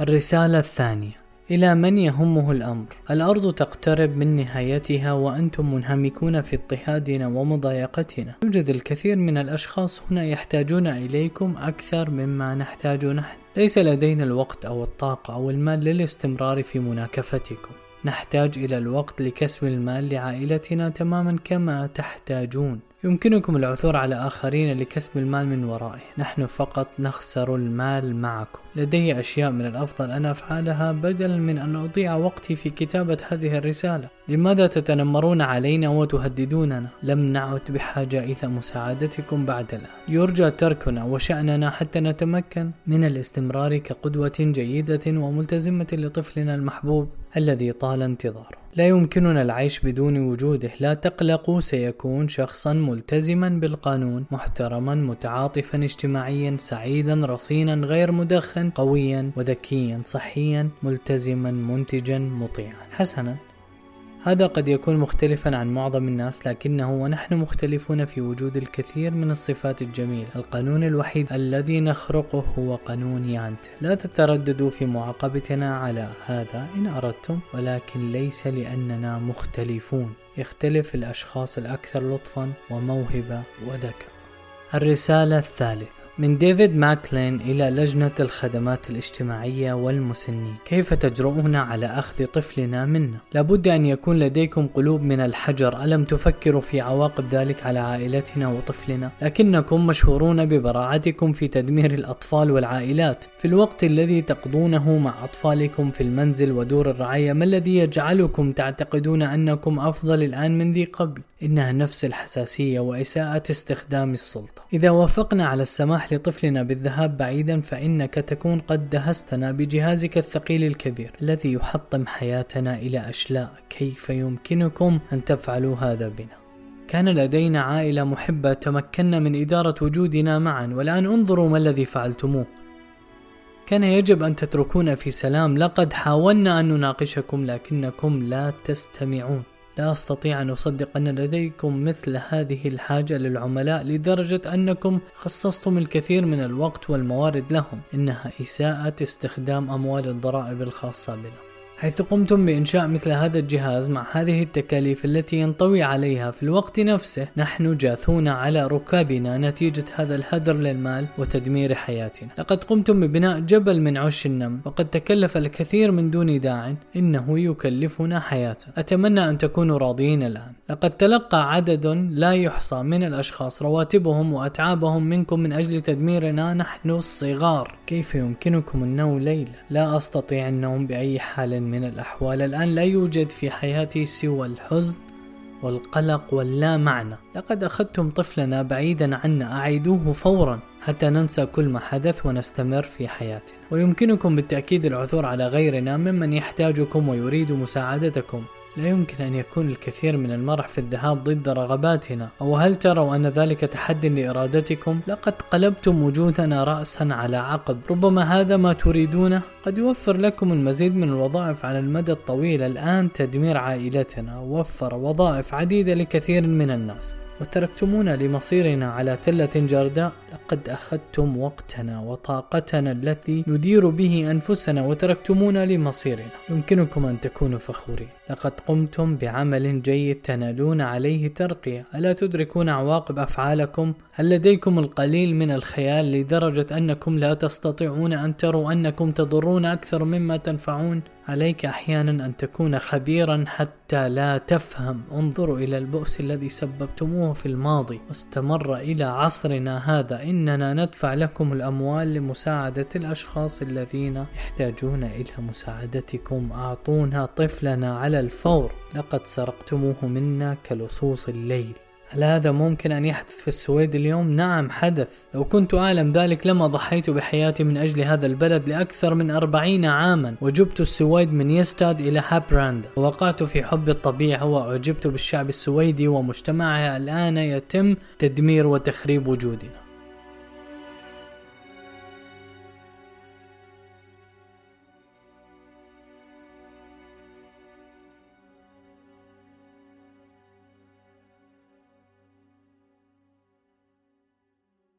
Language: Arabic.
الرسالة الثانية. إلى من يهمه الأمر؟ الأرض تقترب من نهايتها وأنتم منهمكون في اضطهادنا ومضايقتنا. يوجد الكثير من الأشخاص هنا يحتاجون إليكم أكثر مما نحتاج نحن. ليس لدينا الوقت أو الطاقة أو المال للاستمرار في مناكفتكم. نحتاج إلى الوقت لكسب المال لعائلتنا تماما كما تحتاجون. يمكنكم العثور على آخرين لكسب المال من ورائه. نحن فقط نخسر المال معكم. لدي أشياء من الأفضل أن أفعلها بدلا من أن أضيع وقتي في كتابة هذه الرسالة. لماذا تتنمرون علينا وتهددوننا؟ لم نعد بحاجة إلى مساعدتكم بعد الآن. يرجى تركنا وشأننا حتى نتمكن من الاستمرار كقدوة جيدة وملتزمة لطفلنا المحبوب الذي طال انتظاره. لا يمكننا العيش بدون وجوده. لا تقلقوا سيكون شخصا ملتزما بالقانون محترما متعاطفا اجتماعيا سعيدا رصينا غير مدخن قويا وذكيا صحيا ملتزما منتجا مطيعا. حسنا. هذا قد يكون مختلفا عن معظم الناس لكنه ونحن مختلفون في وجود الكثير من الصفات الجميلة القانون الوحيد الذي نخرقه هو قانون يانت. لا تترددوا في معاقبتنا على هذا إن أردتم ولكن ليس لأننا مختلفون. يختلف الأشخاص الأكثر لطفا وموهبة وذكاء. الرسالة الثالثة. من ديفيد ماكلين إلى لجنة الخدمات الاجتماعية والمسنين كيف تجرؤون على أخذ طفلنا منا؟ لابد أن يكون لديكم قلوب من الحجر ألم تفكروا في عواقب ذلك على عائلتنا وطفلنا؟ لكنكم مشهورون ببراعتكم في تدمير الأطفال والعائلات في الوقت الذي تقضونه مع أطفالكم في المنزل ودور الرعاية ما الذي يجعلكم تعتقدون أنكم أفضل الآن من ذي قبل؟ إنها نفس الحساسية وإساءة استخدام السلطة إذا وافقنا على السماح لطفلنا بالذهاب بعيدا فإنك تكون قد دهستنا بجهازك الثقيل الكبير الذي يحطم حياتنا إلى أشلاء كيف يمكنكم أن تفعلوا هذا بنا. كان لدينا عائلة محبة تمكنا من إدارة وجودنا معا والآن انظروا ما الذي فعلتموه. كان يجب أن تتركونا في سلام لقد حاولنا أن نناقشكم لكنكم لا تستمعون. لا أستطيع أن أصدق أن لديكم مثل هذه الحاجة للعملاء لدرجة أنكم خصصتم الكثير من الوقت والموارد لهم. إنها إساءة استخدام أموال الضرائب الخاصة بنا. حيث قمتم بإنشاء مثل هذا الجهاز مع هذه التكاليف التي ينطوي عليها في الوقت نفسه نحن جاثون على ركابنا نتيجة هذا الهدر للمال وتدمير حياتنا. لقد قمتم ببناء جبل من عش النم وقد تكلف الكثير من دون داع إنه يكلفنا حياته. أتمنى أن تكونوا راضيين الآن. لقد تلقى عدد لا يحصى من الأشخاص رواتبهم وأتعابهم منكم من أجل تدميرنا نحن الصغار. كيف يمكنكم النوم ليلا لا أستطيع النوم بأي حال من الأحوال الآن لا يوجد في حياتي سوى الحزن والقلق واللا معنى. لقد أخذتم طفلنا بعيدا عنا أعيدوه فورا حتى ننسى كل ما حدث ونستمر في حياتنا. ويمكنكم بالتأكيد العثور على غيرنا ممن يحتاجكم ويريد مساعدتكم. لا يمكن أن يكون الكثير من المرح في الذهاب ضد رغباتنا أو هل تروا أن ذلك تحد لإرادتكم؟ لقد قلبتم وجودنا رأسا على عقب. ربما هذا ما تريدونه؟ قد يوفر لكم المزيد من الوظائف على المدى الطويل. الآن تدمير عائلتنا وفر وظائف عديدة لكثير من الناس. وتركتمونا لمصيرنا على تلة جرداء. لقد أخذتم وقتنا وطاقتنا التي ندير به أنفسنا وتركتمونا لمصيرنا. يمكنكم أن تكونوا فخورين. لقد قمتم بعمل جيد تنالون عليه ترقية. ألا تدركون عواقب أفعالكم؟ هل لديكم القليل من الخيال لدرجة أنكم لا تستطيعون أن تروا أنكم تضرون أكثر مما تنفعون؟ عليك أحيانا أن تكون خبيرا حتى لا تفهم. انظروا إلى البؤس الذي سببتموه في الماضي واستمر إلى عصرنا هذا. إننا ندفع لكم الأموال لمساعدة الأشخاص الذين يحتاجون إلى مساعدتكم. أعطونا طفلنا على الفور. لقد سرقتموه منا كلصوص الليل. هل هذا ممكن أن يحدث في السويد اليوم؟ نعم حدث. لو كنت أعلم ذلك لما ضحيت بحياتي من أجل هذا البلد لأكثر من أربعين عاما. وجبت السويد من يستاد إلى هابراند. ووقعت في حب الطبيعة وأعجبت بالشعب السويدي ومجتمعها. الآن يتم تدمير وتخريب وجودنا.